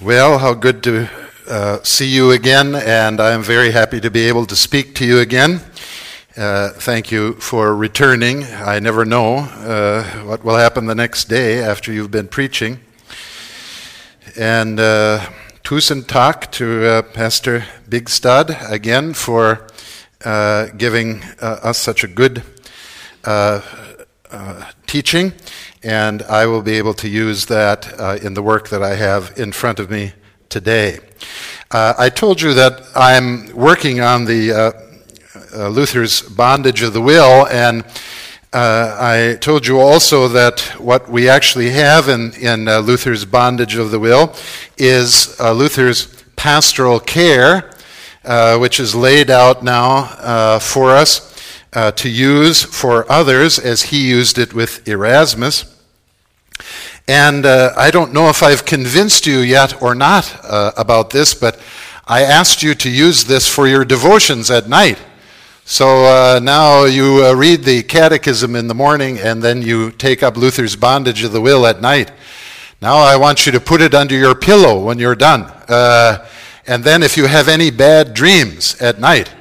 Well, how good to uh, see you again, and I'm very happy to be able to speak to you again. Uh, thank you for returning. I never know uh, what will happen the next day after you've been preaching. And uh, tusen tak to uh, Pastor Bigstad again for uh, giving us such a good teaching and I will be able to use that uh, in the work that I have in front of me today. Uh, I told you that I'm working on the uh, uh Luther's bondage of the will, and uh, I told you also that what we actually have in, in Luther's bondage of the will is Luther's pastoral care, which is laid out now for us uh, to use for others as he used it with Erasmus. And uh, I don't know if I've convinced you yet or not uh, about this, but I asked you to use this for your devotions at night. So uh, now you uh, read the catechism in the morning and then you take up Luther's bondage of the will at night. Now I want you to put it under your pillow when you're done. Uh, and then if you have any bad dreams at night,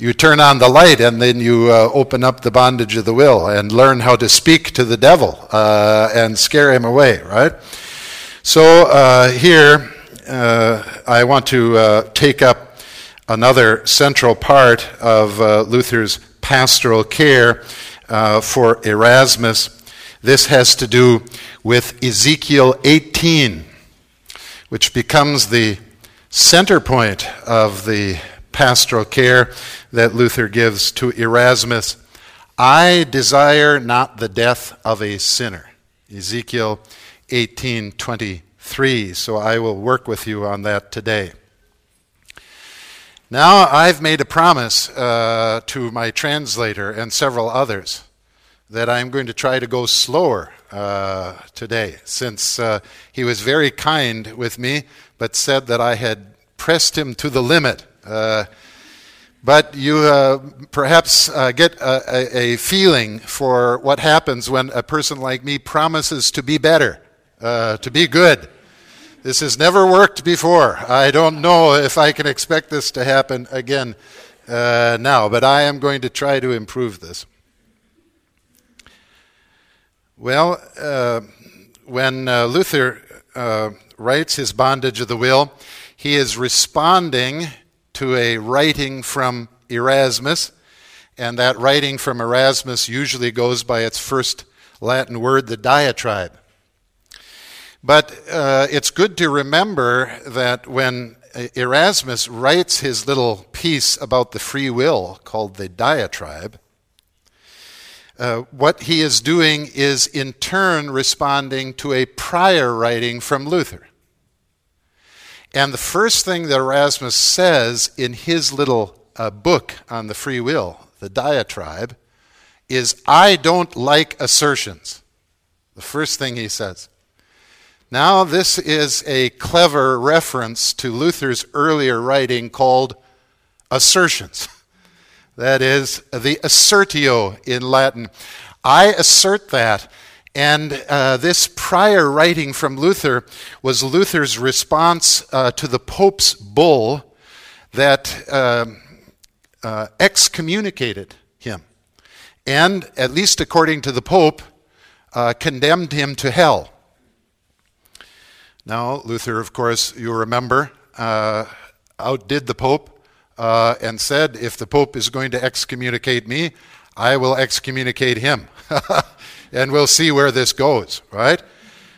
you turn on the light and then you uh, open up the bondage of the will and learn how to speak to the devil uh, and scare him away, right? So uh, here, uh, I want to uh, take up another central part of uh, Luther's pastoral care for Erasmus. This has to do with Ezekiel 18, which becomes the center point of the pastoral care that Luther gives to Erasmus. I desire not the death of a sinner. Ezekiel 18:23. So I will work with you on that today. Now I've made a promise uh, to my translator and several others that I'm going to try to go slower uh, today, since uh, he was very kind with me, but said that I had pressed him to the limit. Uh, but you uh, perhaps uh, get a, a, feeling for what happens when a person like me promises to be better, to be good. This has never worked before. I don't know if I can expect this to happen again uh, now, but I am going to try to improve this. Well, uh, when uh, Luther writes his bondage of the will, he is responding to a writing from Erasmus, and that writing from Erasmus usually goes by its first Latin word, the diatribe. But uh, it's good to remember that when Erasmus writes his little piece about the free will called the diatribe, uh, what he is doing is in turn responding to a prior writing from Luther. And the first thing that Erasmus says in his little uh, book on the free will, the diatribe, is I don't like assertions. The first thing he says. Now, this is a clever reference to Luther's earlier writing called Assertions. That is the assertio in Latin. I assert that and uh, this prior writing from Luther was Luther's response uh, to the Pope's bull that uh, uh, excommunicated him. And, at least according to the Pope, uh, condemned him to hell. Now, Luther, of course, you remember, uh, outdid the Pope and said, if the Pope is going to excommunicate me, I will excommunicate him. and we'll see where this goes, right?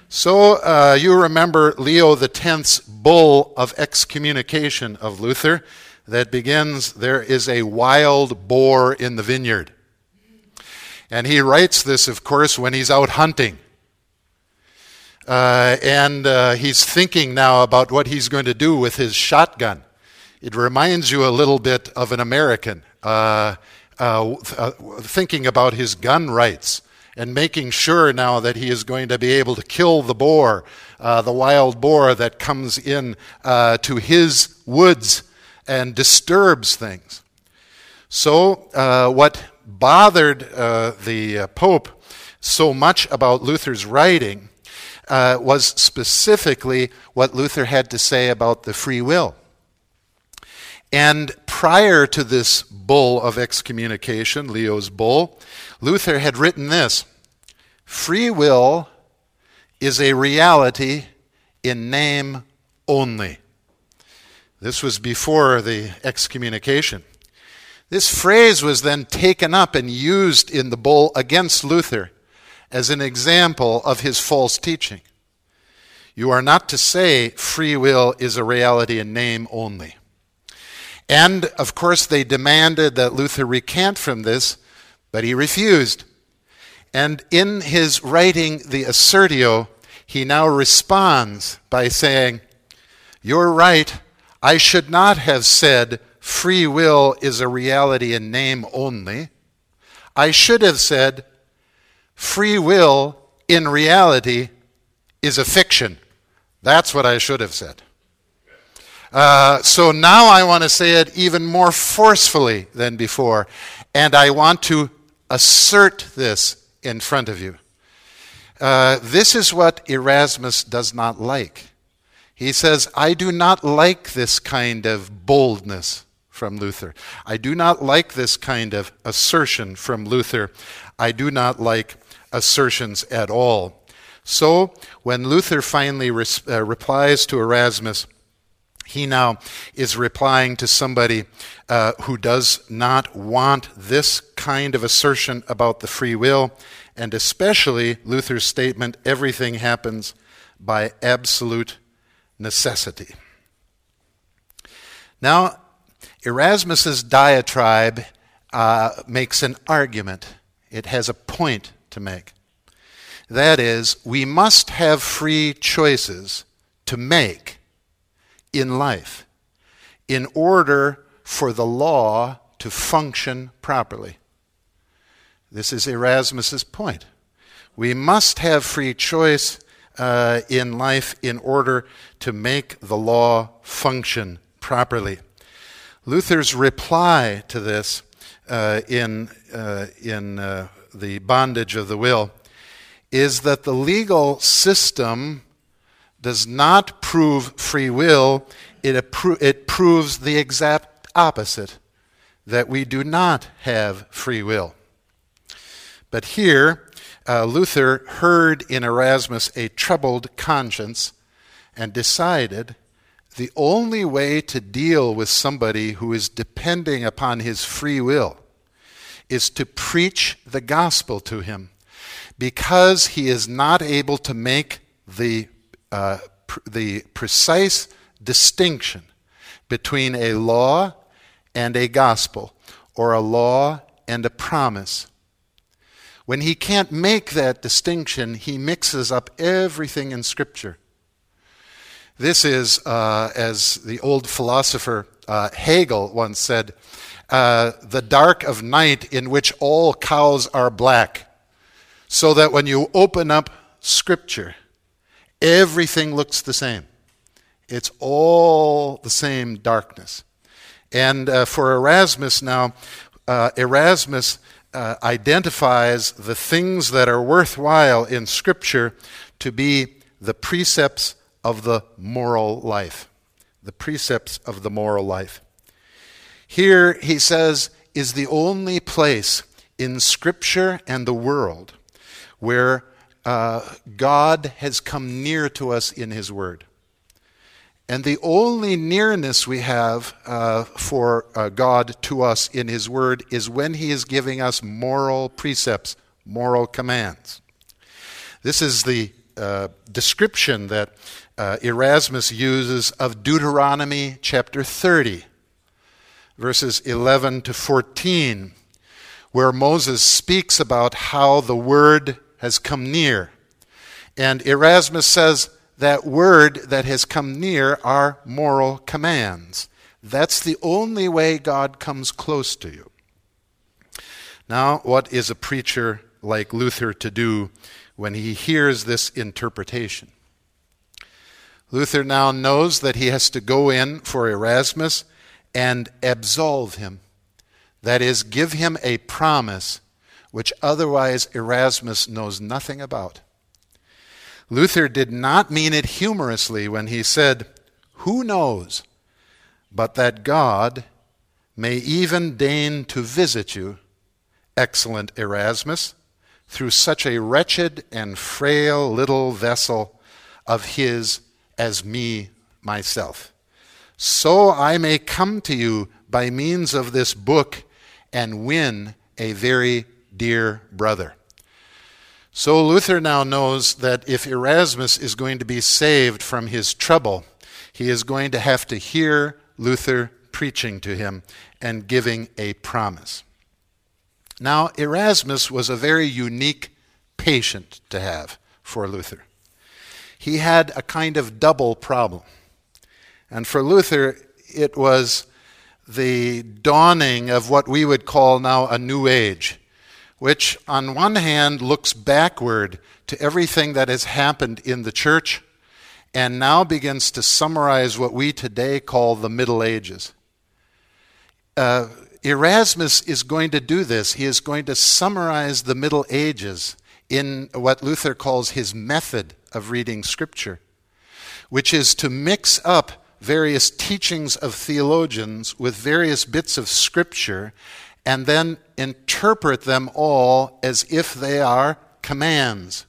So uh, you remember Leo X's bull of excommunication of Luther that begins, There is a wild boar in the vineyard. And he writes this, of course, when he's out hunting. Uh, and uh, he's thinking now about what he's going to do with his shotgun. It reminds you a little bit of an American uh, uh, uh thinking about his gun rights and making sure now that he is going to be able to kill the boar, uh, the wild boar that comes in uh, to his woods and disturbs things. So, uh, what bothered uh, the uh, Pope so much about Luther's writing uh, was specifically what Luther had to say about the free will. And prior to this bull of excommunication, Leo's bull, Luther had written this Free will is a reality in name only. This was before the excommunication. This phrase was then taken up and used in the bull against Luther as an example of his false teaching. You are not to say free will is a reality in name only. And, of course, they demanded that Luther recant from this, but he refused. And in his writing, the Assertio, he now responds by saying, You're right. I should not have said free will is a reality in name only. I should have said free will in reality is a fiction. That's what I should have said. Uh, so now I want to say it even more forcefully than before, and I want to assert this in front of you. Uh, this is what Erasmus does not like. He says, I do not like this kind of boldness from Luther. I do not like this kind of assertion from Luther. I do not like assertions at all. So, when Luther finally uh, replies to Erasmus, he now is replying to somebody uh, who does not want this kind of assertion about the free will, and especially Luther's statement everything happens by absolute necessity. Now, Erasmus's diatribe uh, makes an argument. It has a point to make. That is, we must have free choices to make in life in order for the law to function properly. This is Erasmus's point. We must have free choice uh, in life in order to make the law function properly. Luther's reply to this uh, in, uh, in uh, the bondage of the will is that the legal system does not prove free will, it, appro- it proves the exact opposite that we do not have free will. But here, uh, Luther heard in Erasmus a troubled conscience and decided the only way to deal with somebody who is depending upon his free will is to preach the gospel to him because he is not able to make the, uh, pr- the precise distinction between a law and a gospel, or a law and a promise. When he can't make that distinction, he mixes up everything in Scripture. This is, uh, as the old philosopher uh, Hegel once said, uh, the dark of night in which all cows are black, so that when you open up Scripture, everything looks the same. It's all the same darkness. And uh, for Erasmus now, uh, Erasmus uh, identifies the things that are worthwhile in Scripture to be the precepts of the moral life. The precepts of the moral life. Here, he says, is the only place in Scripture and the world where uh, God has come near to us in His Word. And the only nearness we have uh, for uh, God to us in His Word is when He is giving us moral precepts, moral commands. This is the uh, description that uh, Erasmus uses of Deuteronomy chapter 30, verses 11 to 14, where Moses speaks about how the word has come near. And Erasmus says that word that has come near are moral commands. That's the only way God comes close to you. Now, what is a preacher like Luther to do when he hears this interpretation? Luther now knows that he has to go in for Erasmus and absolve him. That is, give him a promise which otherwise Erasmus knows nothing about. Luther did not mean it humorously when he said, Who knows but that God may even deign to visit you, excellent Erasmus, through such a wretched and frail little vessel of his as me myself. So I may come to you by means of this book and win a very dear brother. So Luther now knows that if Erasmus is going to be saved from his trouble, he is going to have to hear Luther preaching to him and giving a promise. Now, Erasmus was a very unique patient to have for Luther. He had a kind of double problem. And for Luther, it was the dawning of what we would call now a new age, which on one hand looks backward to everything that has happened in the church and now begins to summarize what we today call the Middle Ages. Uh, Erasmus is going to do this. He is going to summarize the Middle Ages in what Luther calls his method of reading Scripture, which is to mix up various teachings of theologians with various bits of Scripture and then interpret them all as if they are commands.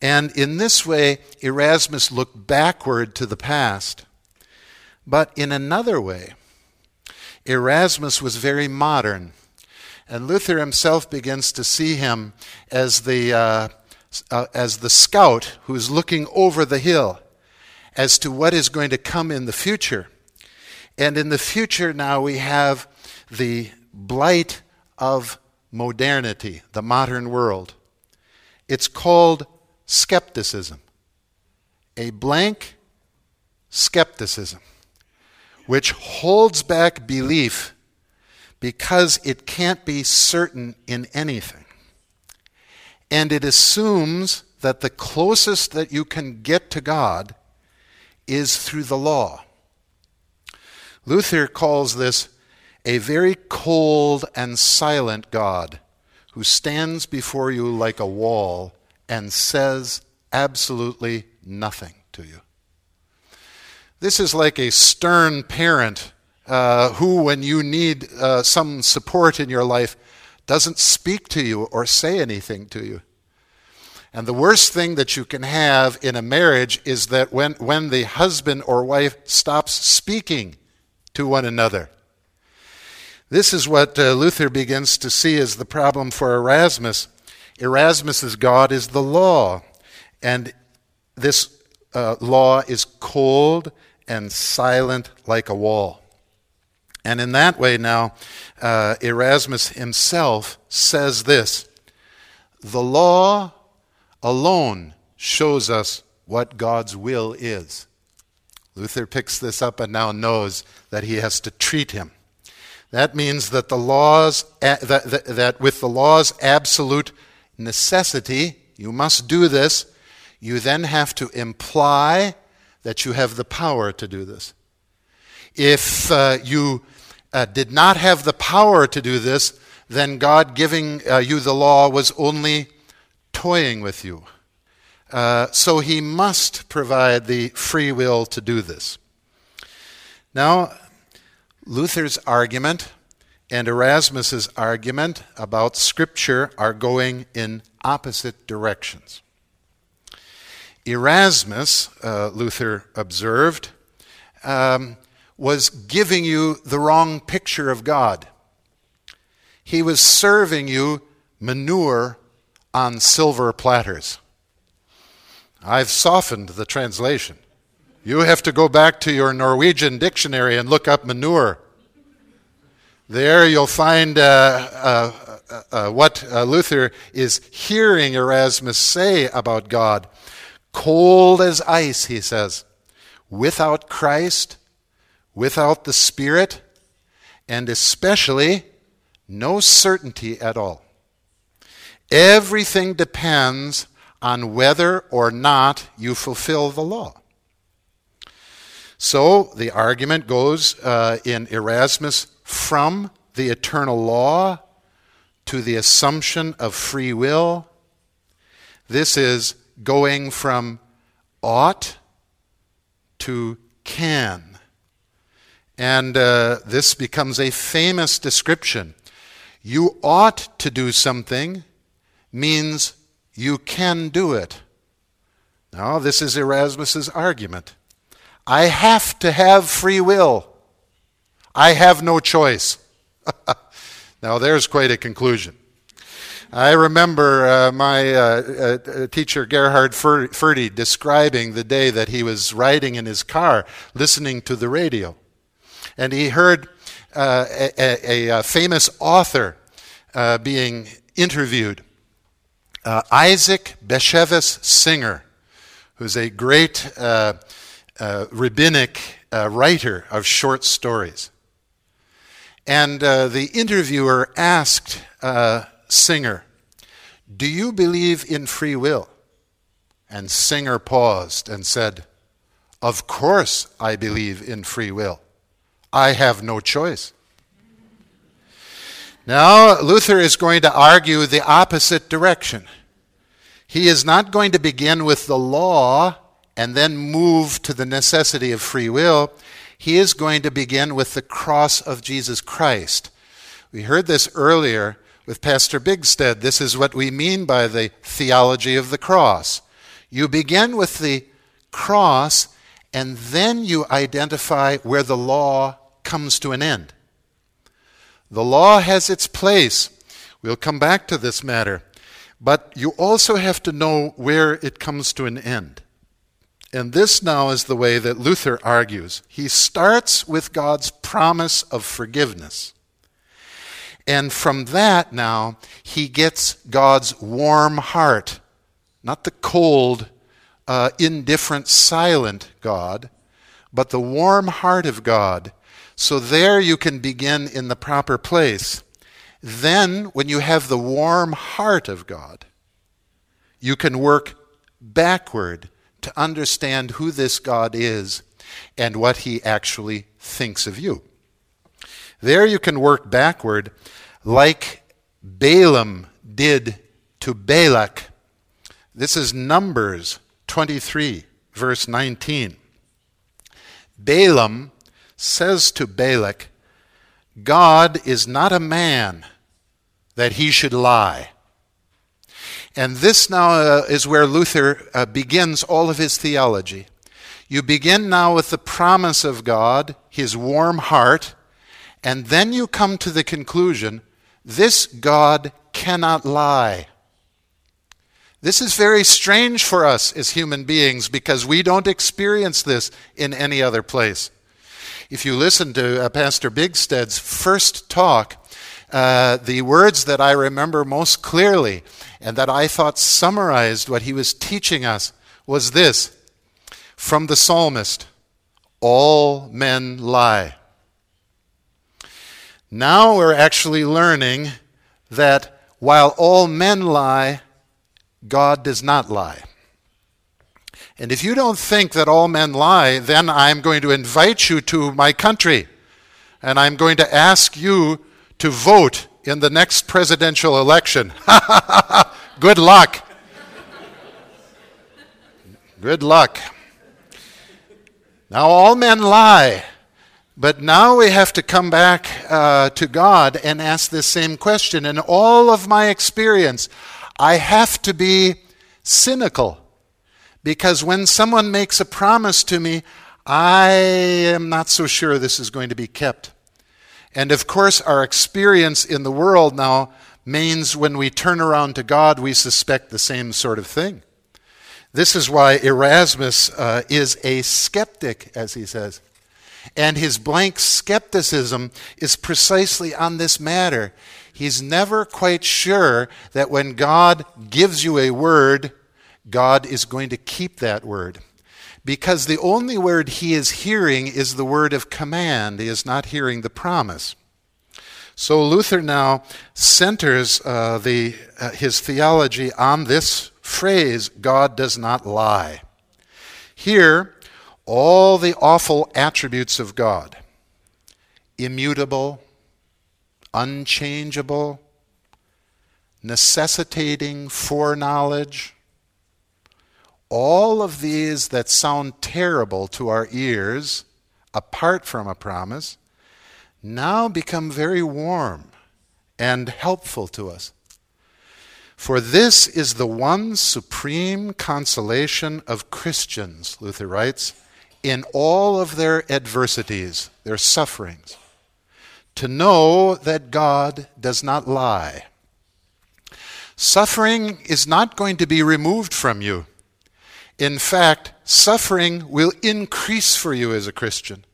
And in this way, Erasmus looked backward to the past. But in another way, Erasmus was very modern. And Luther himself begins to see him as the, uh, uh, as the scout who is looking over the hill as to what is going to come in the future. And in the future, now we have the blight of modernity, the modern world. It's called skepticism, a blank skepticism, which holds back belief because it can't be certain in anything. And it assumes that the closest that you can get to God is through the law. Luther calls this a very cold and silent God who stands before you like a wall and says absolutely nothing to you. This is like a stern parent uh, who, when you need uh, some support in your life, doesn't speak to you or say anything to you. And the worst thing that you can have in a marriage is that when, when the husband or wife stops speaking to one another. This is what uh, Luther begins to see as the problem for Erasmus. Erasmus's God is the law, and this uh, law is cold and silent like a wall. And in that way, now, uh, Erasmus himself says this The law alone shows us what God's will is. Luther picks this up and now knows that he has to treat him. That means that the laws that, that, with the law's absolute necessity, you must do this, you then have to imply that you have the power to do this. If uh, you uh, did not have the power to do this, then God giving uh, you the law was only toying with you. Uh, so he must provide the free will to do this. Now, Luther's argument and Erasmus's argument about Scripture are going in opposite directions. Erasmus, uh, Luther observed, um, was giving you the wrong picture of God. He was serving you manure on silver platters. I've softened the translation. You have to go back to your Norwegian dictionary and look up manure there you'll find uh, uh, uh, uh what uh, Luther is hearing Erasmus say about God. Cold as ice, he says. Without Christ, without the Spirit, and especially no certainty at all. Everything depends on whether or not you fulfill the law. So the argument goes uh, in Erasmus from the eternal law to the assumption of free will. This is going from ought to can. And uh, this becomes a famous description. You ought to do something means you can do it. Now, this is Erasmus's argument. I have to have free will. I have no choice. now, there's quite a conclusion. I remember uh, my uh, uh, teacher Gerhard Forde describing the day that he was riding in his car listening to the radio. And he heard uh, a, a, a, famous author uh, being interviewed, uh, Isaac Bashevis Singer, who's a great rabbinic writer of short stories. And uh, the interviewer asked uh, Singer, Do you believe in free will? And Singer paused and said, Of course I believe in free will. I have no choice. Now, Luther is going to argue the opposite direction. He is not going to begin with the law and then move to the necessity of free will he is going to begin with the cross of Jesus Christ. We heard this earlier with Pastor Bigstead. This is what we mean by the theology of the cross. You begin with the cross, and then you identify where the law comes to an end. The law has its place. We'll come back to this matter. But you also have to know where it comes to an end. And this now is the way that Luther argues. He starts with God's promise of forgiveness. And from that now, he gets God's warm heart, not the cold, uh, indifferent, silent God, but the warm heart of God. So there you can begin in the proper place. Then, when you have the warm heart of God, you can work backward to understand who this God is and what he actually thinks of you. There you can work backward like Balaam did to Balak. This is Numbers 23, verse 19. Balaam says to Balak, God is not a man that he should lie. And this now uh, is where Luther uh, begins all of his theology. You begin now with the promise of God, his warm heart, and then you come to the conclusion this God cannot lie. This is very strange for us as human beings because we don't experience this in any other place. If you listen to uh, Pastor Bigstead's first talk, uh, the words that I remember most clearly and that I thought summarized what he was teaching us was this from the psalmist All men lie. Now we're actually learning that while all men lie, God does not lie. And if you don't think that all men lie, then I'm going to invite you to my country. And I'm going to ask you to vote in the next presidential election. Good luck. Good luck. Now, all men lie, but now we have to come back uh, to God and ask this same question. In all of my experience, I have to be cynical because when someone makes a promise to me, I am not so sure this is going to be kept. And of course, our experience in the world now means when we turn around to God, we suspect the same sort of thing. This is why Erasmus uh, is a skeptic, as he says. And his blank skepticism is precisely on this matter. He's never quite sure that when God gives you a word, God is going to keep that word because the only word he is hearing is the word of command. He is not hearing the promise. So Luther now centers uh, the, uh, his theology on this phrase God does not lie. Here, all the awful attributes of God immutable, unchangeable, necessitating foreknowledge, all of these that sound terrible to our ears, apart from a promise, now become very warm and helpful to us. For this is the one supreme consolation of Christians, Luther writes, in all of their adversities, their sufferings, to know that God does not lie. Suffering is not going to be removed from you. In fact, suffering will increase for you as a Christian.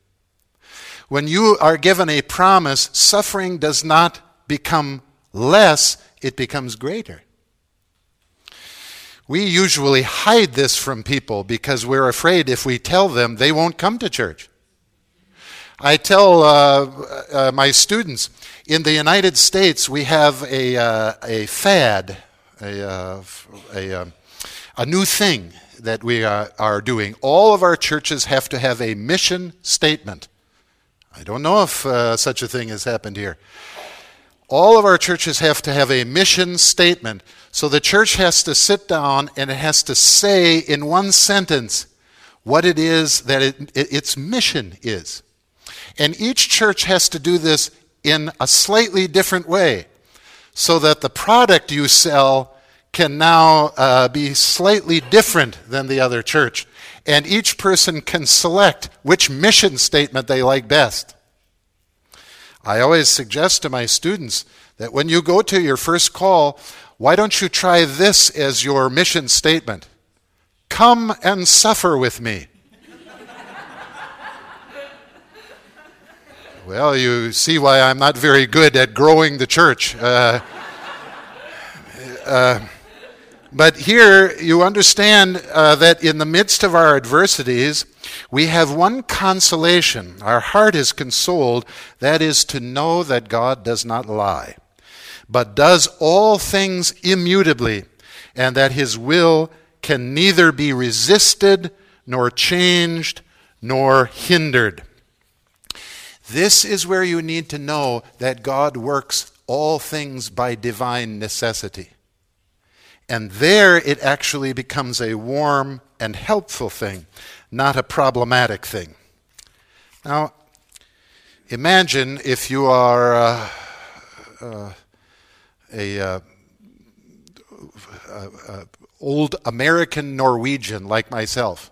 When you are given a promise, suffering does not become less, it becomes greater. We usually hide this from people because we're afraid if we tell them, they won't come to church. I tell uh, uh, my students in the United States, we have a, uh, a fad, a, uh, a, um, a new thing that we are, are doing. All of our churches have to have a mission statement. I don't know if uh, such a thing has happened here. All of our churches have to have a mission statement. So the church has to sit down and it has to say in one sentence what it is that it, it, its mission is. And each church has to do this in a slightly different way so that the product you sell can now uh, be slightly different than the other church. And each person can select which mission statement they like best. I always suggest to my students that when you go to your first call, why don't you try this as your mission statement? Come and suffer with me. well, you see why I'm not very good at growing the church. Uh, uh, but here you understand uh, that in the midst of our adversities, we have one consolation. Our heart is consoled, that is to know that God does not lie, but does all things immutably, and that his will can neither be resisted, nor changed, nor hindered. This is where you need to know that God works all things by divine necessity. And there it actually becomes a warm and helpful thing, not a problematic thing. Now, imagine if you are uh, uh, a uh, old American Norwegian like myself,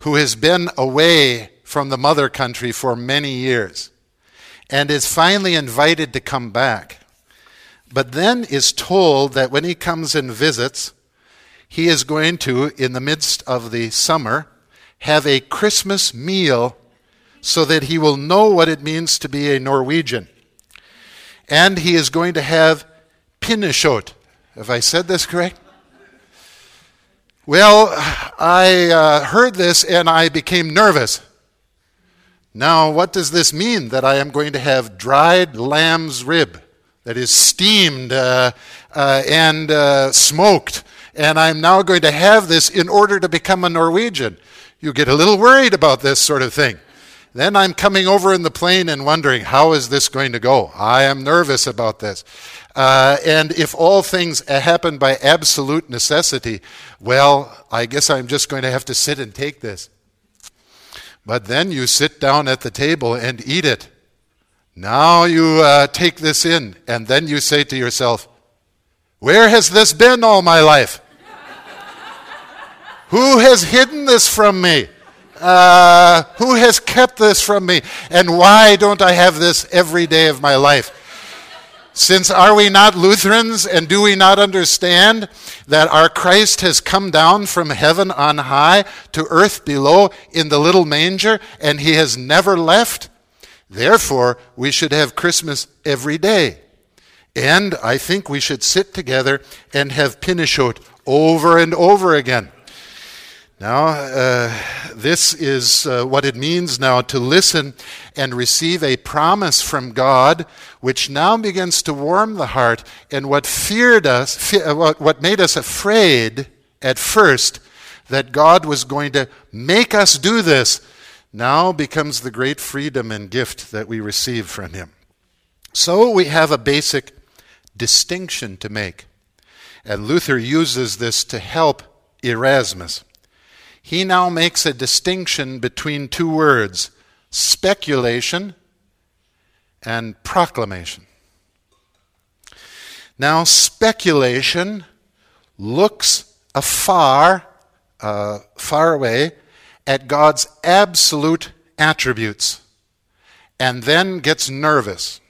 who has been away from the mother country for many years and is finally invited to come back but then is told that when he comes and visits, he is going to, in the midst of the summer, have a Christmas meal so that he will know what it means to be a Norwegian. And he is going to have pinnekjøtt. Have I said this correct? Well, I uh, heard this and I became nervous. Now, what does this mean that I am going to have dried lamb's rib? That is steamed uh, uh, and uh, smoked. And I'm now going to have this in order to become a Norwegian. You get a little worried about this sort of thing. Then I'm coming over in the plane and wondering, how is this going to go? I am nervous about this. Uh, and if all things happen by absolute necessity, well, I guess I'm just going to have to sit and take this. But then you sit down at the table and eat it. Now you uh, take this in, and then you say to yourself, Where has this been all my life? who has hidden this from me? Uh, who has kept this from me? And why don't I have this every day of my life? Since are we not Lutherans and do we not understand that our Christ has come down from heaven on high to earth below in the little manger and he has never left? Therefore, we should have Christmas every day. And I think we should sit together and have pinnekjøtt over and over again. Now, uh, this is uh, what it means now to listen and receive a promise from God, which now begins to warm the heart. And what feared us, fe- uh, what made us afraid at first, that God was going to make us do this, now becomes the great freedom and gift that we receive from Him. So we have a basic distinction to make. And Luther uses this to help Erasmus. He now makes a distinction between two words speculation and proclamation. Now, speculation looks afar, uh, far away, at God's absolute attributes and then gets nervous.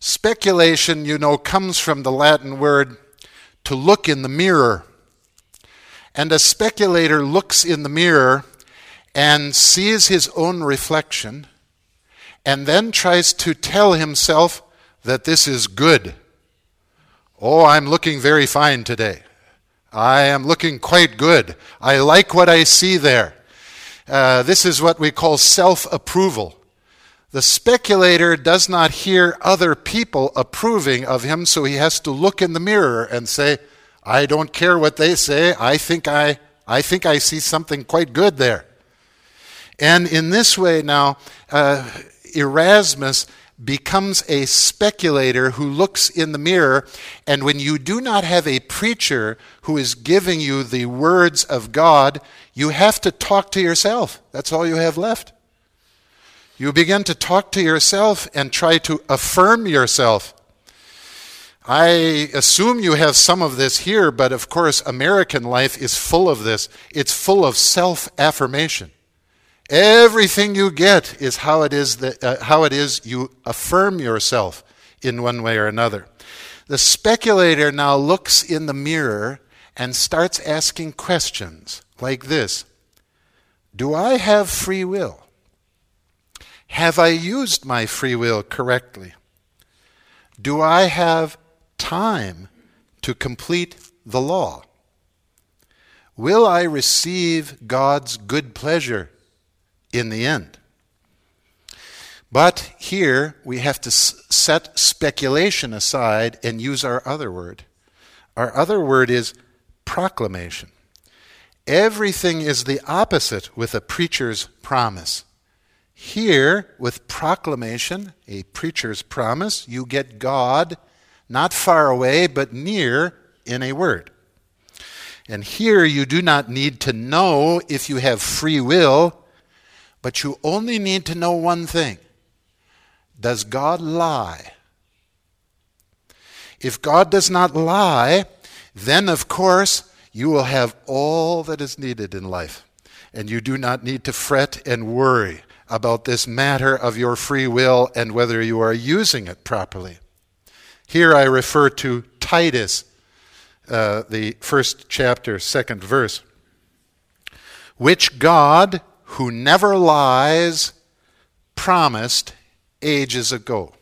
Speculation, you know, comes from the Latin word to look in the mirror. And a speculator looks in the mirror and sees his own reflection and then tries to tell himself that this is good. Oh, I'm looking very fine today. I am looking quite good. I like what I see there. Uh, this is what we call self approval. The speculator does not hear other people approving of him, so he has to look in the mirror and say, I don't care what they say. I think I, I think I see something quite good there. And in this way, now, uh, Erasmus becomes a speculator who looks in the mirror. And when you do not have a preacher who is giving you the words of God, you have to talk to yourself. That's all you have left. You begin to talk to yourself and try to affirm yourself. I assume you have some of this here, but of course, American life is full of this. It's full of self affirmation. Everything you get is how it is that uh, how it is you affirm yourself in one way or another. The speculator now looks in the mirror and starts asking questions like this Do I have free will? Have I used my free will correctly? Do I have time to complete the law? Will I receive God's good pleasure in the end? But here we have to set speculation aside and use our other word. Our other word is proclamation. Everything is the opposite with a preacher's promise. Here, with proclamation, a preacher's promise, you get God not far away, but near in a word. And here you do not need to know if you have free will, but you only need to know one thing Does God lie? If God does not lie, then of course you will have all that is needed in life. And you do not need to fret and worry about this matter of your free will and whether you are using it properly. Here I refer to Titus, uh, the first chapter, second verse, which God, who never lies, promised ages ago.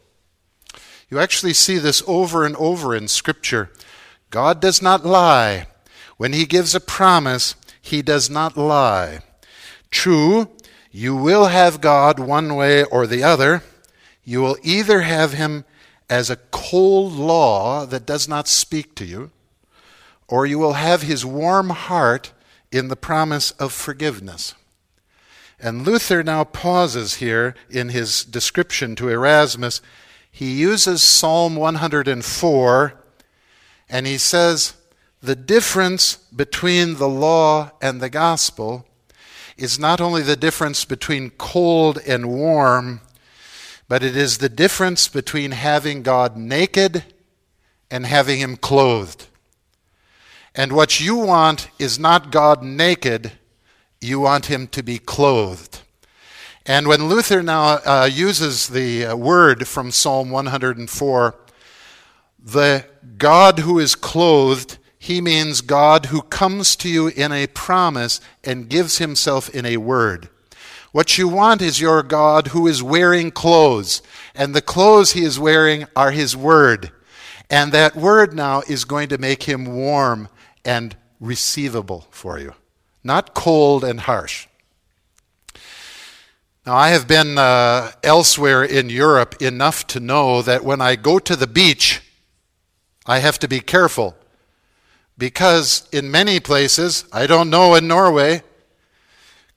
You actually see this over and over in Scripture. God does not lie. When He gives a promise, He does not lie. True, you will have God one way or the other. You will either have Him as a cold law that does not speak to you, or you will have His warm heart in the promise of forgiveness. And Luther now pauses here in his description to Erasmus. He uses Psalm 104 and he says, The difference between the law and the gospel is not only the difference between cold and warm, but it is the difference between having God naked and having Him clothed. And what you want is not God naked, you want Him to be clothed. And when Luther now uh, uses the uh, word from Psalm 104, the God who is clothed he means God who comes to you in a promise and gives himself in a word. What you want is your God who is wearing clothes, and the clothes he is wearing are his word. And that word now is going to make him warm and receivable for you, not cold and harsh. Now, I have been uh, elsewhere in Europe enough to know that when I go to the beach, I have to be careful because in many places, I don't know in Norway,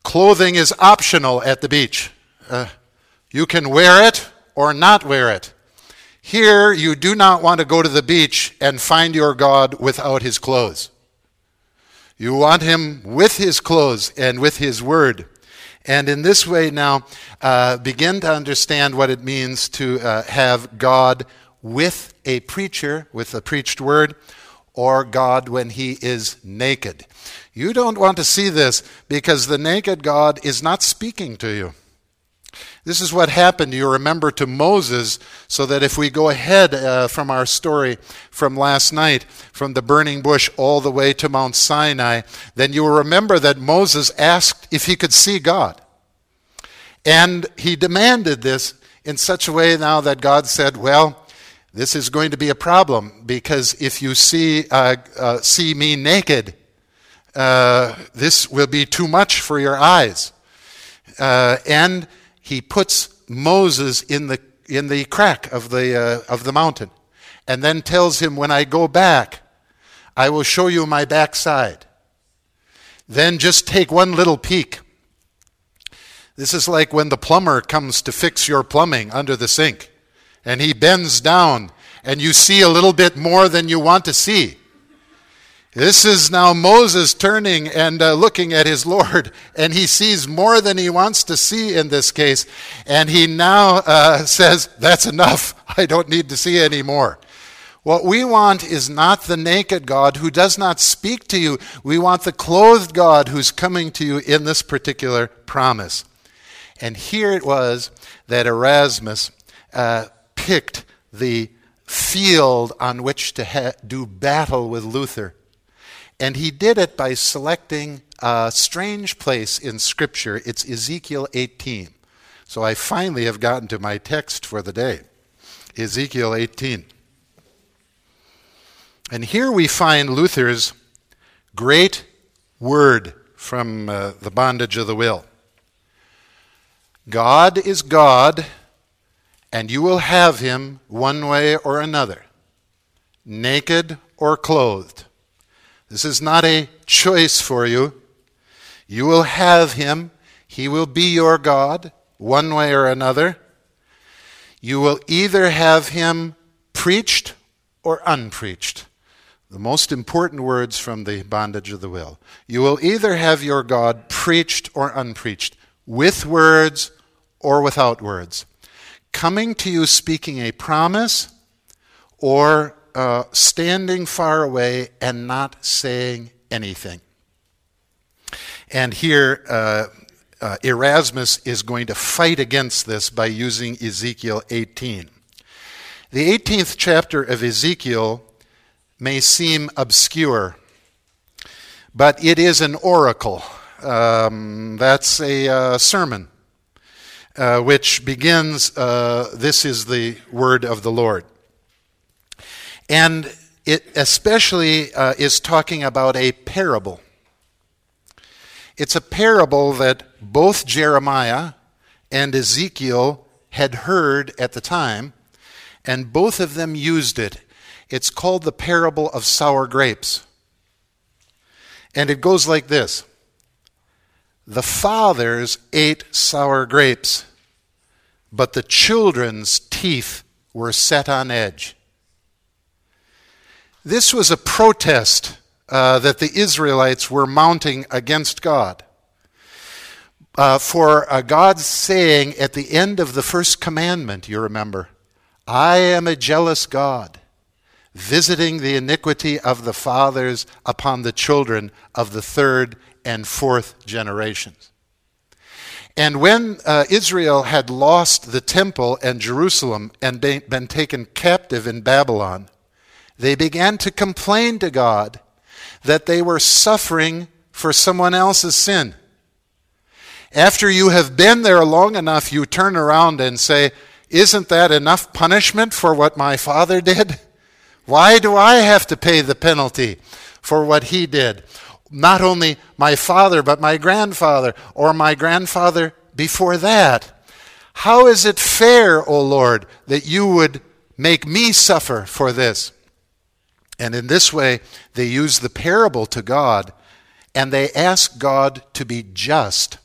clothing is optional at the beach. Uh, you can wear it or not wear it. Here, you do not want to go to the beach and find your God without his clothes. You want him with his clothes and with his word. And in this way, now, uh, begin to understand what it means to uh, have God with a preacher, with a preached word, or God when he is naked. You don't want to see this because the naked God is not speaking to you. This is what happened, you remember, to Moses, so that if we go ahead uh, from our story from last night, from the burning bush all the way to Mount Sinai, then you will remember that Moses asked if he could see God. And he demanded this in such a way now that God said, Well, this is going to be a problem because if you see, uh, uh, see me naked, uh, this will be too much for your eyes. Uh, and he puts Moses in the, in the crack of the, uh, of the mountain and then tells him, When I go back, I will show you my backside. Then just take one little peek. This is like when the plumber comes to fix your plumbing under the sink and he bends down and you see a little bit more than you want to see. This is now Moses turning and uh, looking at his Lord, and he sees more than he wants to see in this case. And he now uh, says, That's enough. I don't need to see any more. What we want is not the naked God who does not speak to you. We want the clothed God who's coming to you in this particular promise. And here it was that Erasmus uh, picked the field on which to ha- do battle with Luther. And he did it by selecting a strange place in Scripture. It's Ezekiel 18. So I finally have gotten to my text for the day Ezekiel 18. And here we find Luther's great word from uh, the bondage of the will God is God, and you will have him one way or another, naked or clothed. This is not a choice for you. You will have him. He will be your God, one way or another. You will either have him preached or unpreached. The most important words from the bondage of the will. You will either have your God preached or unpreached, with words or without words. Coming to you speaking a promise or uh, standing far away and not saying anything. And here, uh, uh, Erasmus is going to fight against this by using Ezekiel 18. The 18th chapter of Ezekiel may seem obscure, but it is an oracle. Um, that's a uh, sermon uh, which begins, uh, This is the word of the Lord. And it especially uh, is talking about a parable. It's a parable that both Jeremiah and Ezekiel had heard at the time, and both of them used it. It's called the parable of sour grapes. And it goes like this The fathers ate sour grapes, but the children's teeth were set on edge. This was a protest uh, that the Israelites were mounting against God. Uh, for uh, God saying at the end of the first commandment, you remember, I am a jealous God, visiting the iniquity of the fathers upon the children of the third and fourth generations. And when uh, Israel had lost the temple and Jerusalem and been taken captive in Babylon, they began to complain to God that they were suffering for someone else's sin. After you have been there long enough, you turn around and say, Isn't that enough punishment for what my father did? Why do I have to pay the penalty for what he did? Not only my father, but my grandfather, or my grandfather before that. How is it fair, O Lord, that you would make me suffer for this? And in this way, they use the parable to God and they ask God to be just.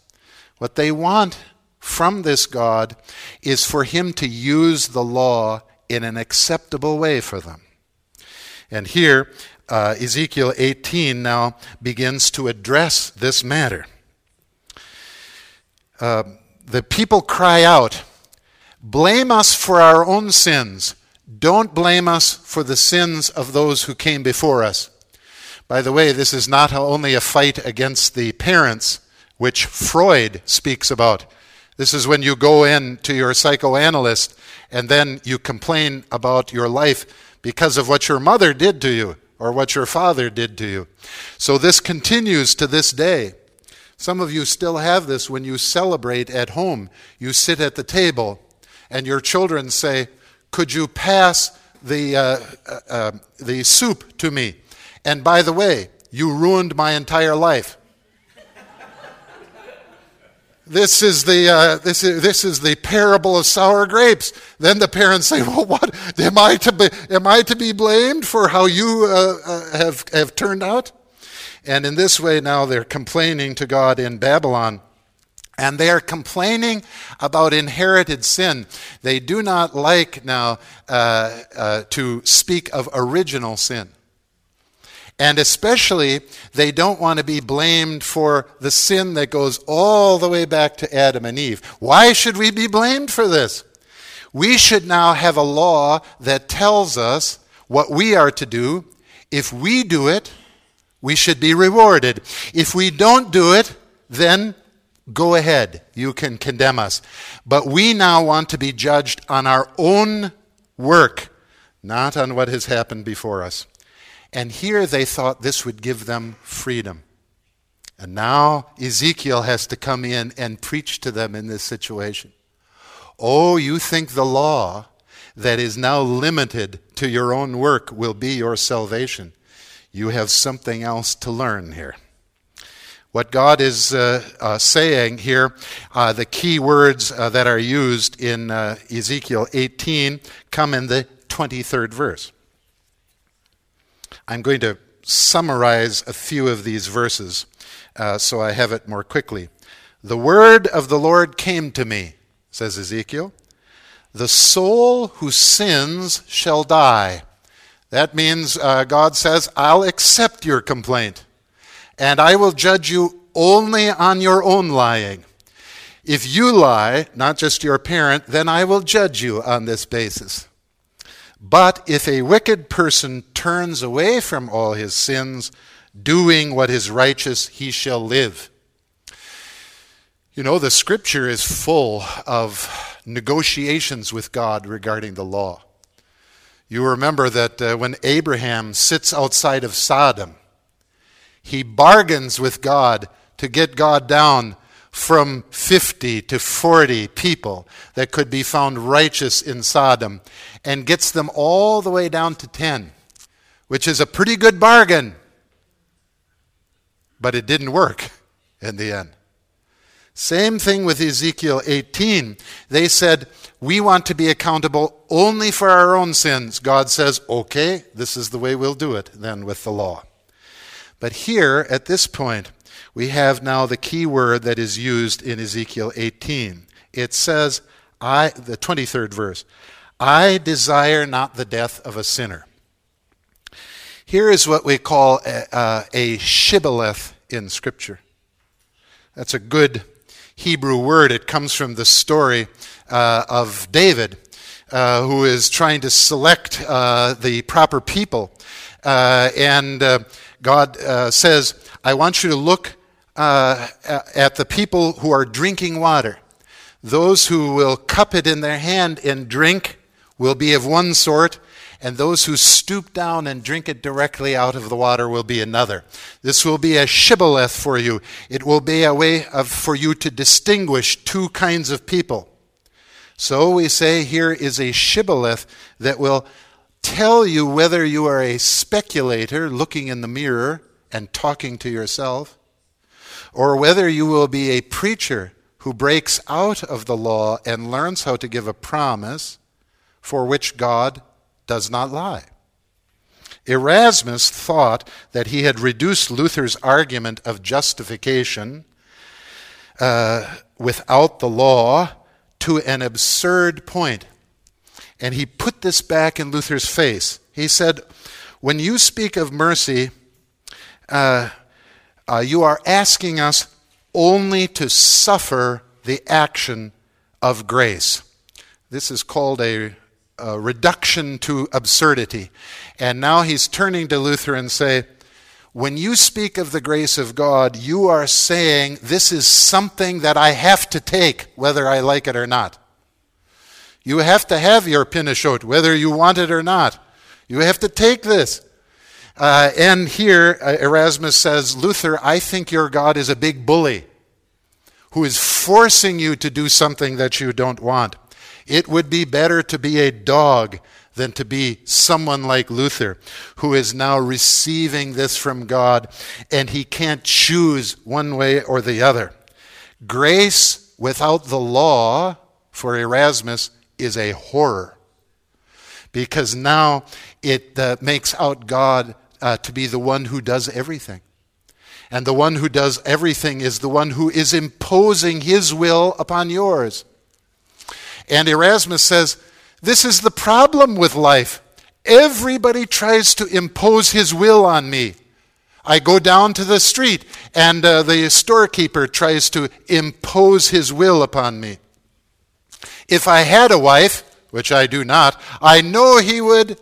What they want from this God is for Him to use the law in an acceptable way for them. And here, uh, Ezekiel 18 now begins to address this matter. Uh, the people cry out, Blame us for our own sins. Don't blame us for the sins of those who came before us. By the way, this is not only a fight against the parents, which Freud speaks about. This is when you go in to your psychoanalyst and then you complain about your life because of what your mother did to you or what your father did to you. So this continues to this day. Some of you still have this when you celebrate at home. You sit at the table and your children say, Could you pass the, uh, uh, uh, the soup to me? And by the way, you ruined my entire life. This is the uh, this is this is the parable of sour grapes. Then the parents say, "Well, what am I to be? Am I to be blamed for how you uh, uh, have have turned out?" And in this way, now they're complaining to God in Babylon. And they are complaining about inherited sin. They do not like now uh, uh, to speak of original sin. And especially, they don't want to be blamed for the sin that goes all the way back to Adam and Eve. Why should we be blamed for this? We should now have a law that tells us what we are to do. If we do it, we should be rewarded. If we don't do it, then go ahead. You can condemn us. But we now want to be judged on our own work, not on what has happened before us. And here they thought this would give them freedom. And now Ezekiel has to come in and preach to them in this situation. Oh, you think the law that is now limited to your own work will be your salvation. You have something else to learn here. What God is uh, uh, saying here, uh, the key words uh, that are used in uh, Ezekiel 18 come in the 23rd verse. I'm going to summarize a few of these verses uh, so I have it more quickly. The word of the Lord came to me, says Ezekiel. The soul who sins shall die. That means God says, I'll accept your complaint, and I will judge you only on your own lying. If you lie, not just your parent, then I will judge you on this basis. But if a wicked person turns away from all his sins, doing what is righteous, he shall live. You know, the scripture is full of negotiations with God regarding the law. You remember that uh, when Abraham sits outside of Sodom, he bargains with God to get God down from 50 to 40 people that could be found righteous in Sodom and gets them all the way down to 10, which is a pretty good bargain. But it didn't work in the end. Same thing with Ezekiel 18. They said, We want to be accountable only for our own sins. God says, Okay, this is the way we'll do it then with the law. But here, at this point, we have now the key word that is used in Ezekiel 18. It says, I, the 23rd verse, I desire not the death of a sinner. Here is what we call a, a shibboleth in Scripture. That's a good Hebrew word. It comes from the story uh, of David, uh, who is trying to select uh, the proper people. Uh, and uh, God uh, says, I want you to look uh, at the people who are drinking water. Those who will cup it in their hand and drink will be of one sort, and those who stoop down and drink it directly out of the water will be another. This will be a shibboleth for you. It will be a way of, for you to distinguish two kinds of people. So we say here is a shibboleth that will tell you whether you are a speculator looking in the mirror and talking to yourself, or whether you will be a preacher who breaks out of the law and learns how to give a promise for which God does not lie. Erasmus thought that he had reduced Luther's argument of justification uh, without the law to an absurd point. And he put this back in Luther's face. He said, when you speak of mercy, uh, uh, you are asking us only to suffer the action of grace. This is called a, a reduction to absurdity. And now he's turning to Luther and say, when you speak of the grace of God, you are saying this is something that I have to take, whether I like it or not. You have to have your pinnekjøtt, whether you want it or not. You have to take this. Uh, and here, uh, Erasmus says, Luther, I think your God is a big bully who is forcing you to do something that you don't want. It would be better to be a dog than to be someone like Luther, who is now receiving this from God and he can't choose one way or the other. Grace without the law, for Erasmus, is a horror. Because now it uh, makes out God uh, to be the one who does everything. And the one who does everything is the one who is imposing his will upon yours. And Erasmus says, This is the problem with life. Everybody tries to impose his will on me. I go down to the street, and uh, the storekeeper tries to impose his will upon me. If I had a wife, which I do not, I know he would,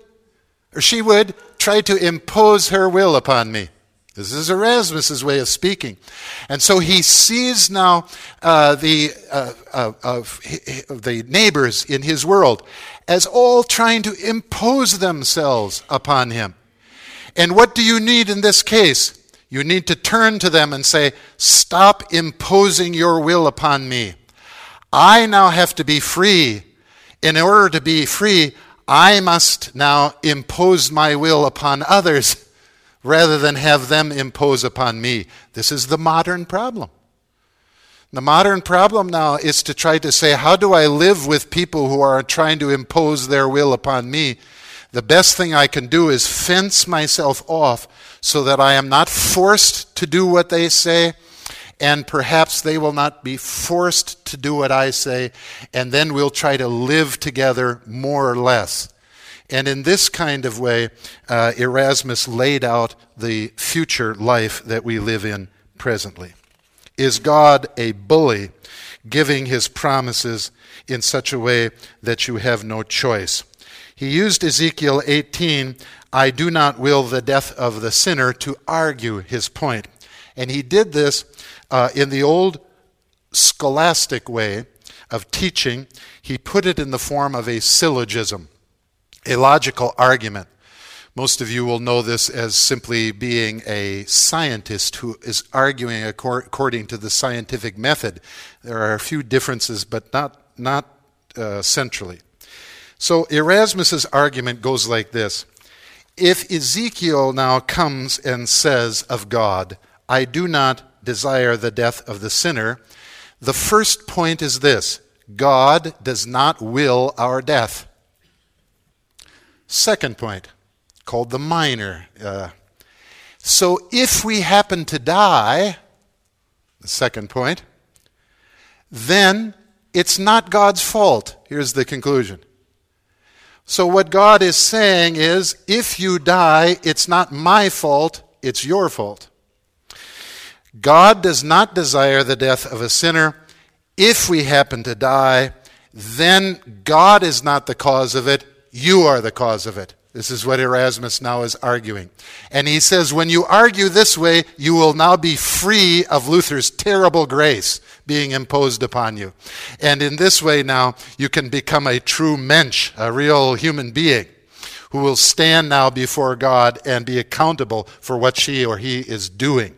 or she would, try to impose her will upon me. This is Erasmus's way of speaking. And so he sees now uh, the, uh, uh, of the neighbors in his world as all trying to impose themselves upon him. And what do you need in this case? You need to turn to them and say, Stop imposing your will upon me. I now have to be free. In order to be free, I must now impose my will upon others rather than have them impose upon me. This is the modern problem. The modern problem now is to try to say, how do I live with people who are trying to impose their will upon me? The best thing I can do is fence myself off so that I am not forced to do what they say, and perhaps they will not be forced to do what I say, and then we'll try to live together more or less. And in this kind of way, uh, Erasmus laid out the future life that we live in presently. Is God a bully giving his promises in such a way that you have no choice? He used Ezekiel 18, I do not will the death of the sinner, to argue his point. And he did this uh, in the old scholastic way of teaching. He put it in the form of a syllogism a logical argument. Most of you will know this as simply being a scientist who is arguing according to the scientific method. There are a few differences, but not, not uh, centrally. So Erasmus's argument goes like this If Ezekiel now comes and says of God, I do not desire the death of the sinner, the first point is this God does not will our death. Second point, called the minor. Uh, so if we happen to die, the second point, then it's not God's fault. Here's the conclusion. So, what God is saying is if you die, it's not my fault, it's your fault. God does not desire the death of a sinner. If we happen to die, then God is not the cause of it, you are the cause of it. This is what Erasmus now is arguing. And he says, when you argue this way, you will now be free of Luther's terrible grace being imposed upon you. And in this way now, you can become a true mensch, a real human being, who will stand now before God and be accountable for what she or he is doing.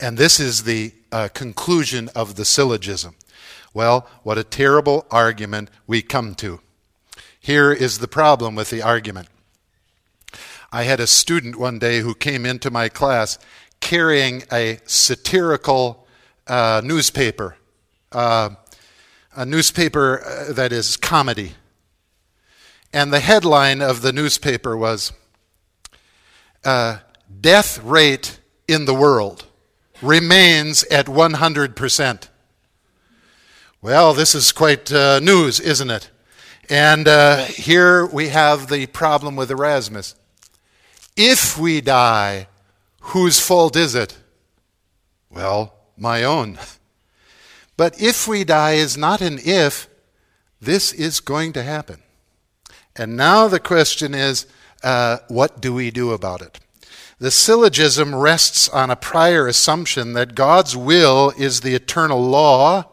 And this is the uh, conclusion of the syllogism. Well, what a terrible argument we come to. Here is the problem with the argument. I had a student one day who came into my class carrying a satirical uh, newspaper, uh, a newspaper uh, that is comedy. And the headline of the newspaper was uh, Death Rate in the World Remains at 100%. Well, this is quite uh, news, isn't it? And uh, here we have the problem with Erasmus. If we die, whose fault is it? Well, my own. But if we die is not an if, this is going to happen. And now the question is uh, what do we do about it? The syllogism rests on a prior assumption that God's will is the eternal law,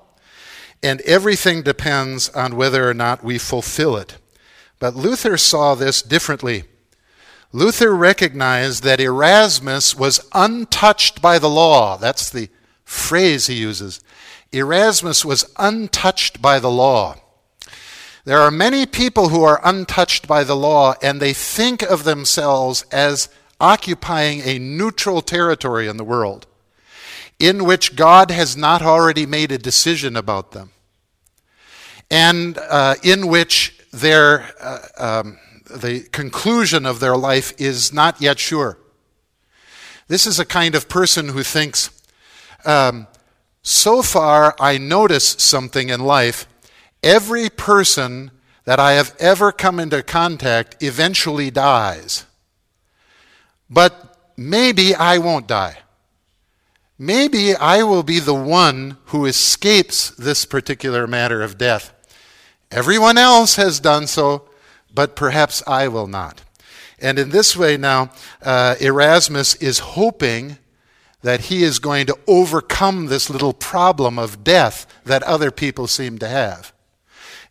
and everything depends on whether or not we fulfill it. But Luther saw this differently. Luther recognized that Erasmus was untouched by the law. That's the phrase he uses. Erasmus was untouched by the law. There are many people who are untouched by the law and they think of themselves as occupying a neutral territory in the world in which God has not already made a decision about them and uh, in which their, uh, um, the conclusion of their life is not yet sure. This is a kind of person who thinks, um, so far I notice something in life Every person that I have ever come into contact eventually dies. But maybe I won't die. Maybe I will be the one who escapes this particular matter of death. Everyone else has done so, but perhaps I will not. And in this way, now, uh, Erasmus is hoping that he is going to overcome this little problem of death that other people seem to have.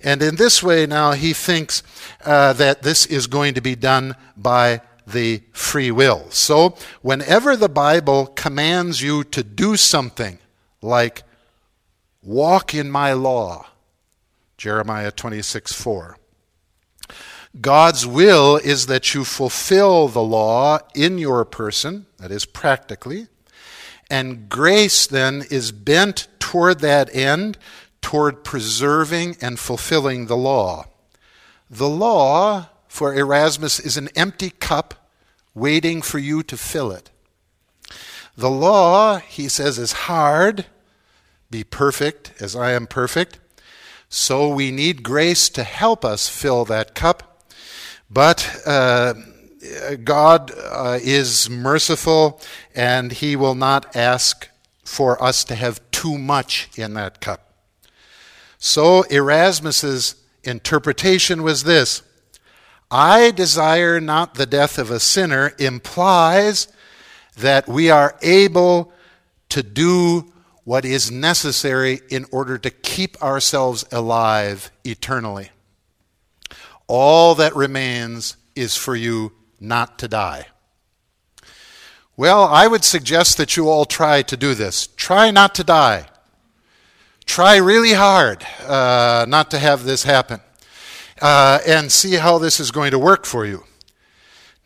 And in this way, now he thinks uh, that this is going to be done by the free will. So, whenever the Bible commands you to do something like walk in my law, Jeremiah 26 4. God's will is that you fulfill the law in your person, that is, practically, and grace then is bent toward that end toward preserving and fulfilling the law. The law for Erasmus is an empty cup waiting for you to fill it. The law, he says, is hard. Be perfect as I am perfect. So we need grace to help us fill that cup. But uh, God uh, is merciful and he will not ask for us to have too much in that cup. So Erasmus's interpretation was this I desire not the death of a sinner implies that we are able to do what is necessary in order to keep ourselves alive eternally. All that remains is for you not to die. Well, I would suggest that you all try to do this. Try not to die. Try really hard uh, not to have this happen uh, and see how this is going to work for you.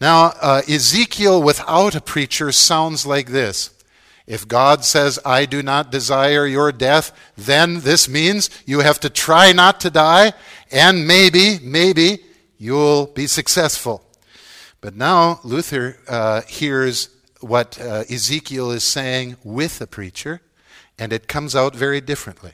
Now, uh, Ezekiel without a preacher sounds like this. If God says, I do not desire your death, then this means you have to try not to die, and maybe, maybe you'll be successful. But now Luther uh, hears what uh, Ezekiel is saying with a preacher, and it comes out very differently.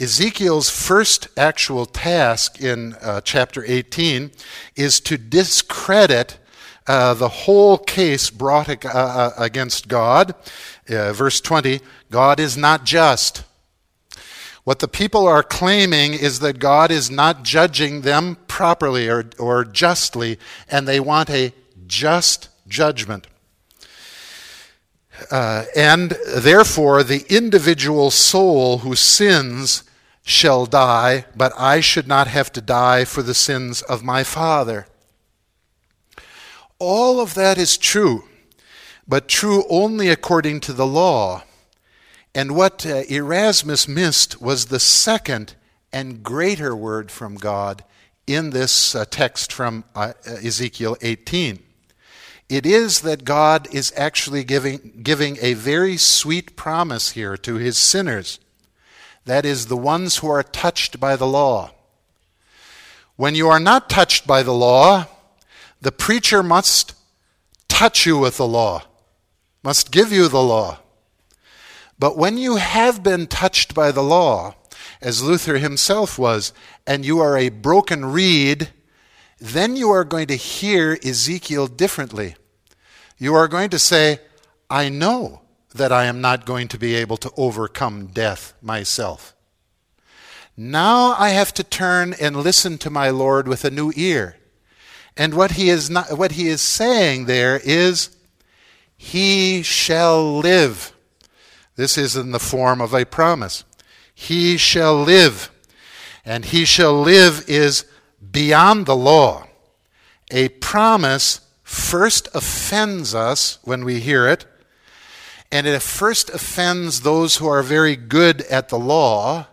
Ezekiel's first actual task in uh, chapter 18 is to discredit uh, the whole case brought uh, uh against God. Uh, verse 20 God is not just. What the people are claiming is that God is not judging them properly or, or justly, and they want a just judgment. Uh, and therefore, the individual soul who sins shall die, but I should not have to die for the sins of my father. All of that is true, but true only according to the law. And what uh, Erasmus missed was the second and greater word from God in this uh, text from uh, Ezekiel 18 it is that God is actually giving, giving a very sweet promise here to his sinners. That is, the ones who are touched by the law. When you are not touched by the law, the preacher must touch you with the law, must give you the law. But when you have been touched by the law, as Luther himself was, and you are a broken reed, then you are going to hear Ezekiel differently. You are going to say, I know that I am not going to be able to overcome death myself. Now I have to turn and listen to my Lord with a new ear. And what he is not, what he is saying there is he shall live. This is in the form of a promise. He shall live. And he shall live is beyond the law. A promise first offends us when we hear it, and it first offends those who are very good at the law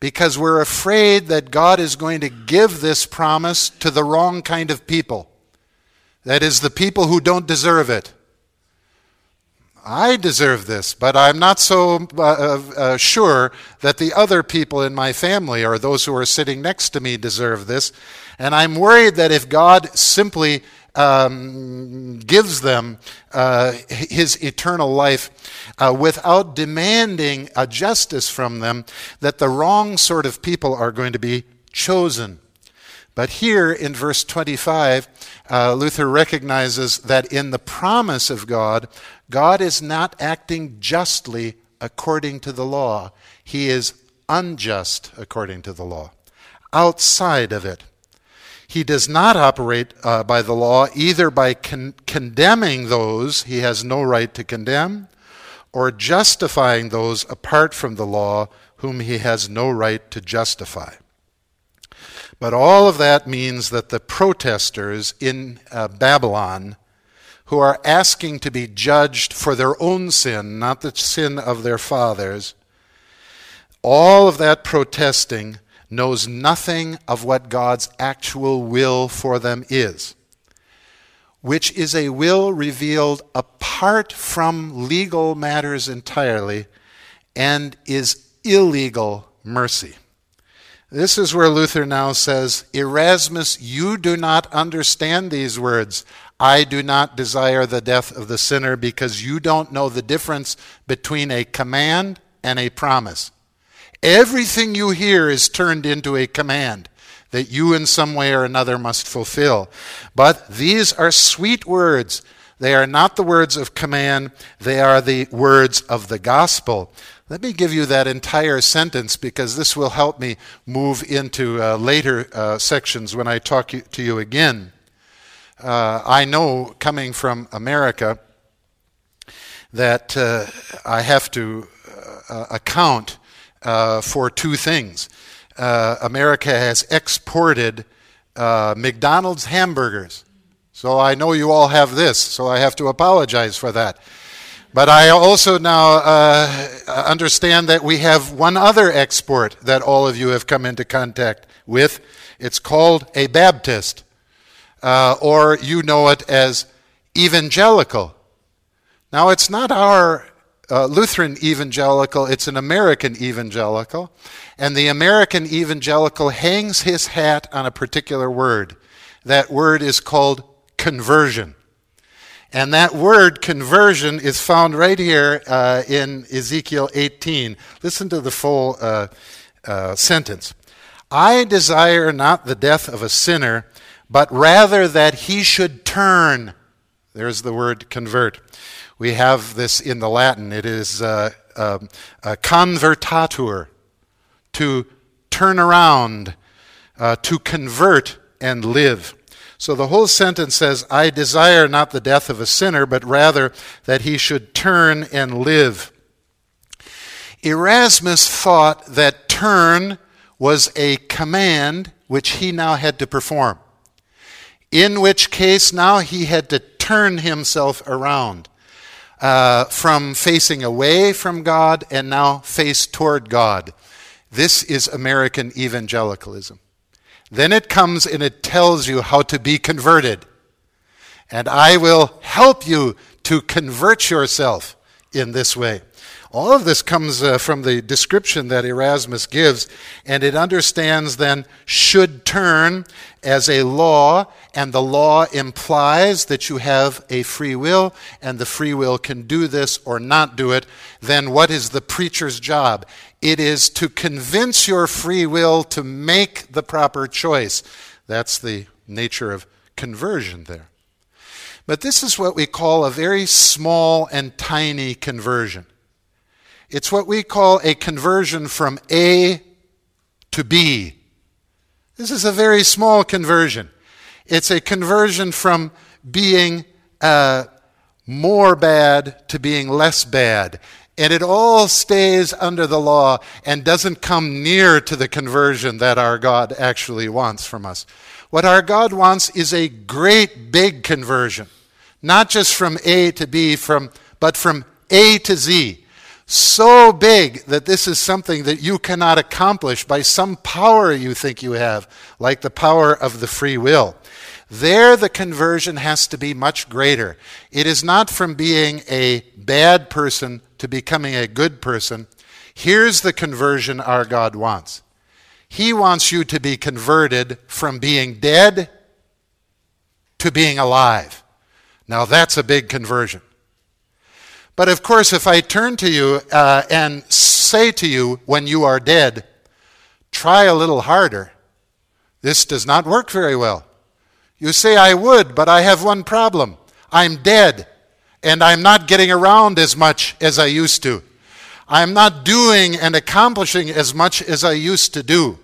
because we're afraid that God is going to give this promise to the wrong kind of people. That is, the people who don't deserve it. I deserve this, but I'm not so uh, uh, uh, sure that the other people in my family or those who are sitting next to me deserve this. And I'm worried that if God simply um, gives them uh, his eternal life uh, without demanding a justice from them, that the wrong sort of people are going to be chosen. But here in verse 25, uh, Luther recognizes that in the promise of God, God is not acting justly according to the law. He is unjust according to the law, outside of it. He does not operate uh, by the law either by con- condemning those he has no right to condemn or justifying those apart from the law whom he has no right to justify. But all of that means that the protesters in uh, Babylon, who are asking to be judged for their own sin, not the sin of their fathers, all of that protesting knows nothing of what God's actual will for them is, which is a will revealed apart from legal matters entirely and is illegal mercy. This is where Luther now says, Erasmus, you do not understand these words. I do not desire the death of the sinner because you don't know the difference between a command and a promise. Everything you hear is turned into a command that you in some way or another must fulfill. But these are sweet words. They are not the words of command, they are the words of the gospel. Let me give you that entire sentence because this will help me move into uh, later uh, sections when I talk to you again. Uh, I know, coming from America, that uh, I have to uh, account uh, for two things. America has exported McDonald's hamburgers. So I know you all have this, so I have to apologize for that. But I also now uh, understand that we have one other export that all of you have come into contact with. It's called a Baptist, uh, or you know it as evangelical. Now, it's not our uh, Lutheran evangelical, it's an American evangelical. And the American evangelical hangs his hat on a particular word. That word is called conversion. And that word conversion is found right here uh, in Ezekiel 18. Listen to the full uh, uh, sentence. I desire not the death of a sinner, but rather that he should turn. There's the word convert. We have this in the Latin. It is uh, um, convertatur, to turn around, uh, to convert and live. So the whole sentence says, I desire not the death of a sinner, but rather that he should turn and live. Erasmus thought that turn was a command which he now had to perform, in which case now he had to turn himself around uh, from facing away from God and now face toward God. This is American evangelicalism. Then it comes and it tells you how to be converted. And I will help you to convert yourself in this way. All of this comes uh, from the description that Erasmus gives, and it understands then should turn as a law, and the law implies that you have a free will, and the free will can do this or not do it. Then what is the preacher's job? It is to convince your free will to make the proper choice. That's the nature of conversion there. But this is what we call a very small and tiny conversion. It's what we call a conversion from A to B. This is a very small conversion. It's a conversion from being uh, more bad to being less bad. And it all stays under the law and doesn't come near to the conversion that our God actually wants from us. What our God wants is a great big conversion, not just from A to B, from, but from A to Z so big that this is something that you cannot accomplish by some power you think you have, like the power of the free will. There, the conversion has to be much greater. It is not from being a bad person to becoming a good person. Here's the conversion our God wants He wants you to be converted from being dead to being alive. Now, that's a big conversion. But of course, if I turn to you uh, and say to you when you are dead, try a little harder, this does not work very well. You say, I would, but I have one problem. I'm dead, and I'm not getting around as much as I used to. I'm not doing and accomplishing as much as I used to do.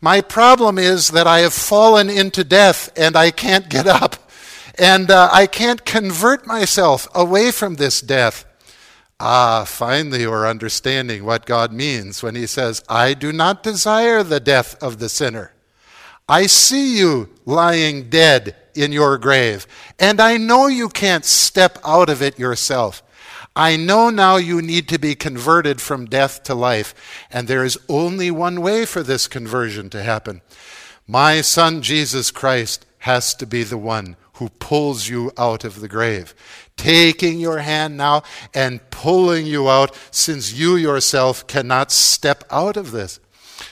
My problem is that I have fallen into death and I can't get up. And uh, I can't convert myself away from this death. Ah, finally, we're understanding what God means when He says, I do not desire the death of the sinner. I see you lying dead in your grave, and I know you can't step out of it yourself. I know now you need to be converted from death to life, and there is only one way for this conversion to happen. My Son Jesus Christ has to be the one who pulls you out of the grave taking your hand now and pulling you out since you yourself cannot step out of this.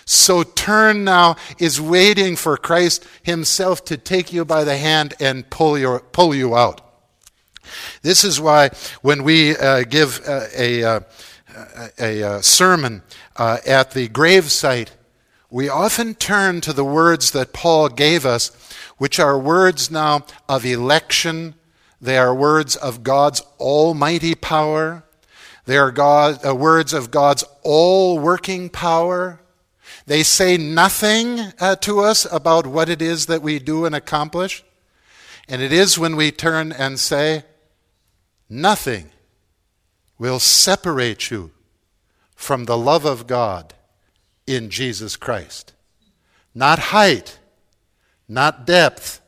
So turn now is waiting for Christ himself to take you by the hand and pull, your, pull you out. This is why when we uh, give uh, a, uh, a, a, sermon uh, at the gravesite, we often turn to the words that Paul gave us, which are words now of election they are words of God's almighty power. They are God, uh, words of God's all working power. They say nothing uh, to us about what it is that we do and accomplish. And it is when we turn and say, Nothing will separate you from the love of God in Jesus Christ. Not height, not depth,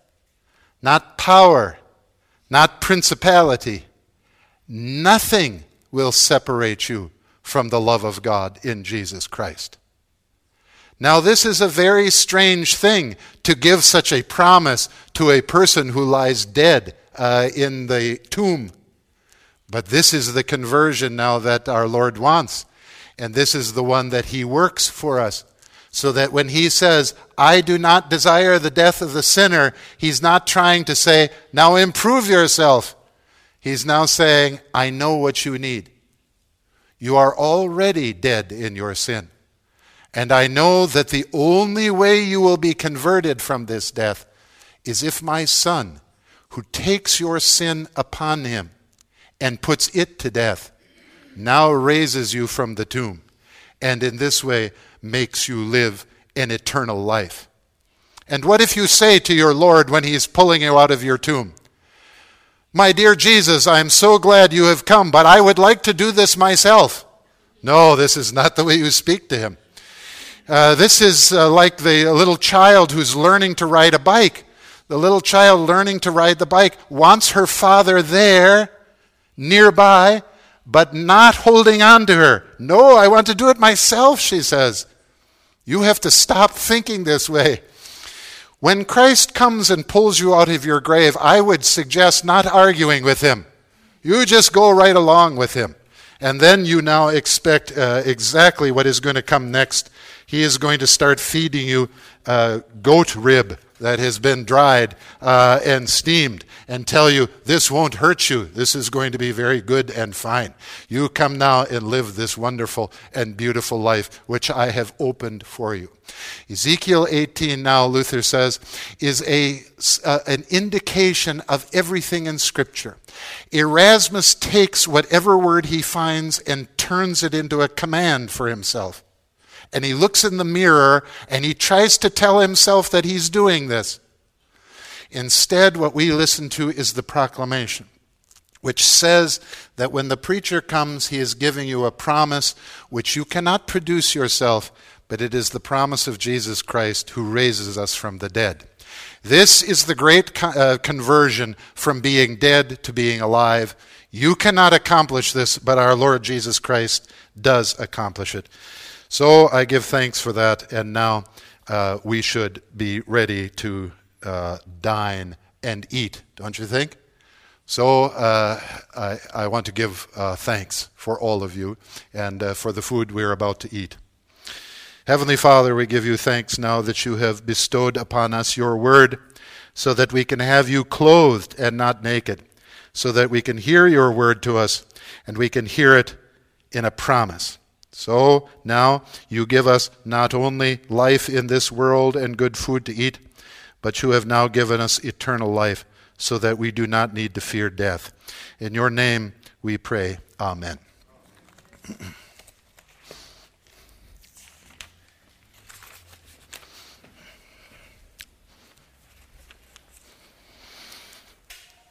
not power, not principality. Nothing will separate you from the love of God in Jesus Christ. Now, this is a very strange thing to give such a promise to a person who lies dead uh, in the tomb. But this is the conversion now that our Lord wants. And this is the one that He works for us. So that when he says, I do not desire the death of the sinner, he's not trying to say, now improve yourself. He's now saying, I know what you need. You are already dead in your sin. And I know that the only way you will be converted from this death is if my son, who takes your sin upon him and puts it to death, now raises you from the tomb. And in this way, makes you live an eternal life. And what if you say to your Lord when He's pulling you out of your tomb, My dear Jesus, I am so glad you have come, but I would like to do this myself? No, this is not the way you speak to Him. Uh, this is uh, like the little child who's learning to ride a bike. The little child learning to ride the bike wants her father there, nearby, but not holding on to her. No, I want to do it myself, she says. You have to stop thinking this way. When Christ comes and pulls you out of your grave, I would suggest not arguing with him. You just go right along with him. And then you now expect uh, exactly what is going to come next. He is going to start feeding you uh, goat rib that has been dried uh, and steamed and tell you this won't hurt you. This is going to be very good and fine. You come now and live this wonderful and beautiful life which I have opened for you. Ezekiel 18 now Luther says is a uh, an indication of everything in scripture. Erasmus takes whatever word he finds and turns it into a command for himself and he looks in the mirror and he tries to tell himself that he's doing this. Instead, what we listen to is the proclamation, which says that when the preacher comes, he is giving you a promise which you cannot produce yourself, but it is the promise of Jesus Christ who raises us from the dead. This is the great co- uh, conversion from being dead to being alive. You cannot accomplish this, but our Lord Jesus Christ does accomplish it. So I give thanks for that, and now uh, we should be ready to uh, dine and eat, don't you think? So uh, I, I, want to give uh, thanks for all of you and uh, for the food we're about to eat. Heavenly Father, we give you thanks now that you have bestowed upon us your word so that we can have you clothed and not naked, so that we can hear your word to us and we can hear it in a promise. So now you give us not only life in this world and good food to eat, but you have now given us eternal life so that we do not need to fear death. In your name we pray. Amen.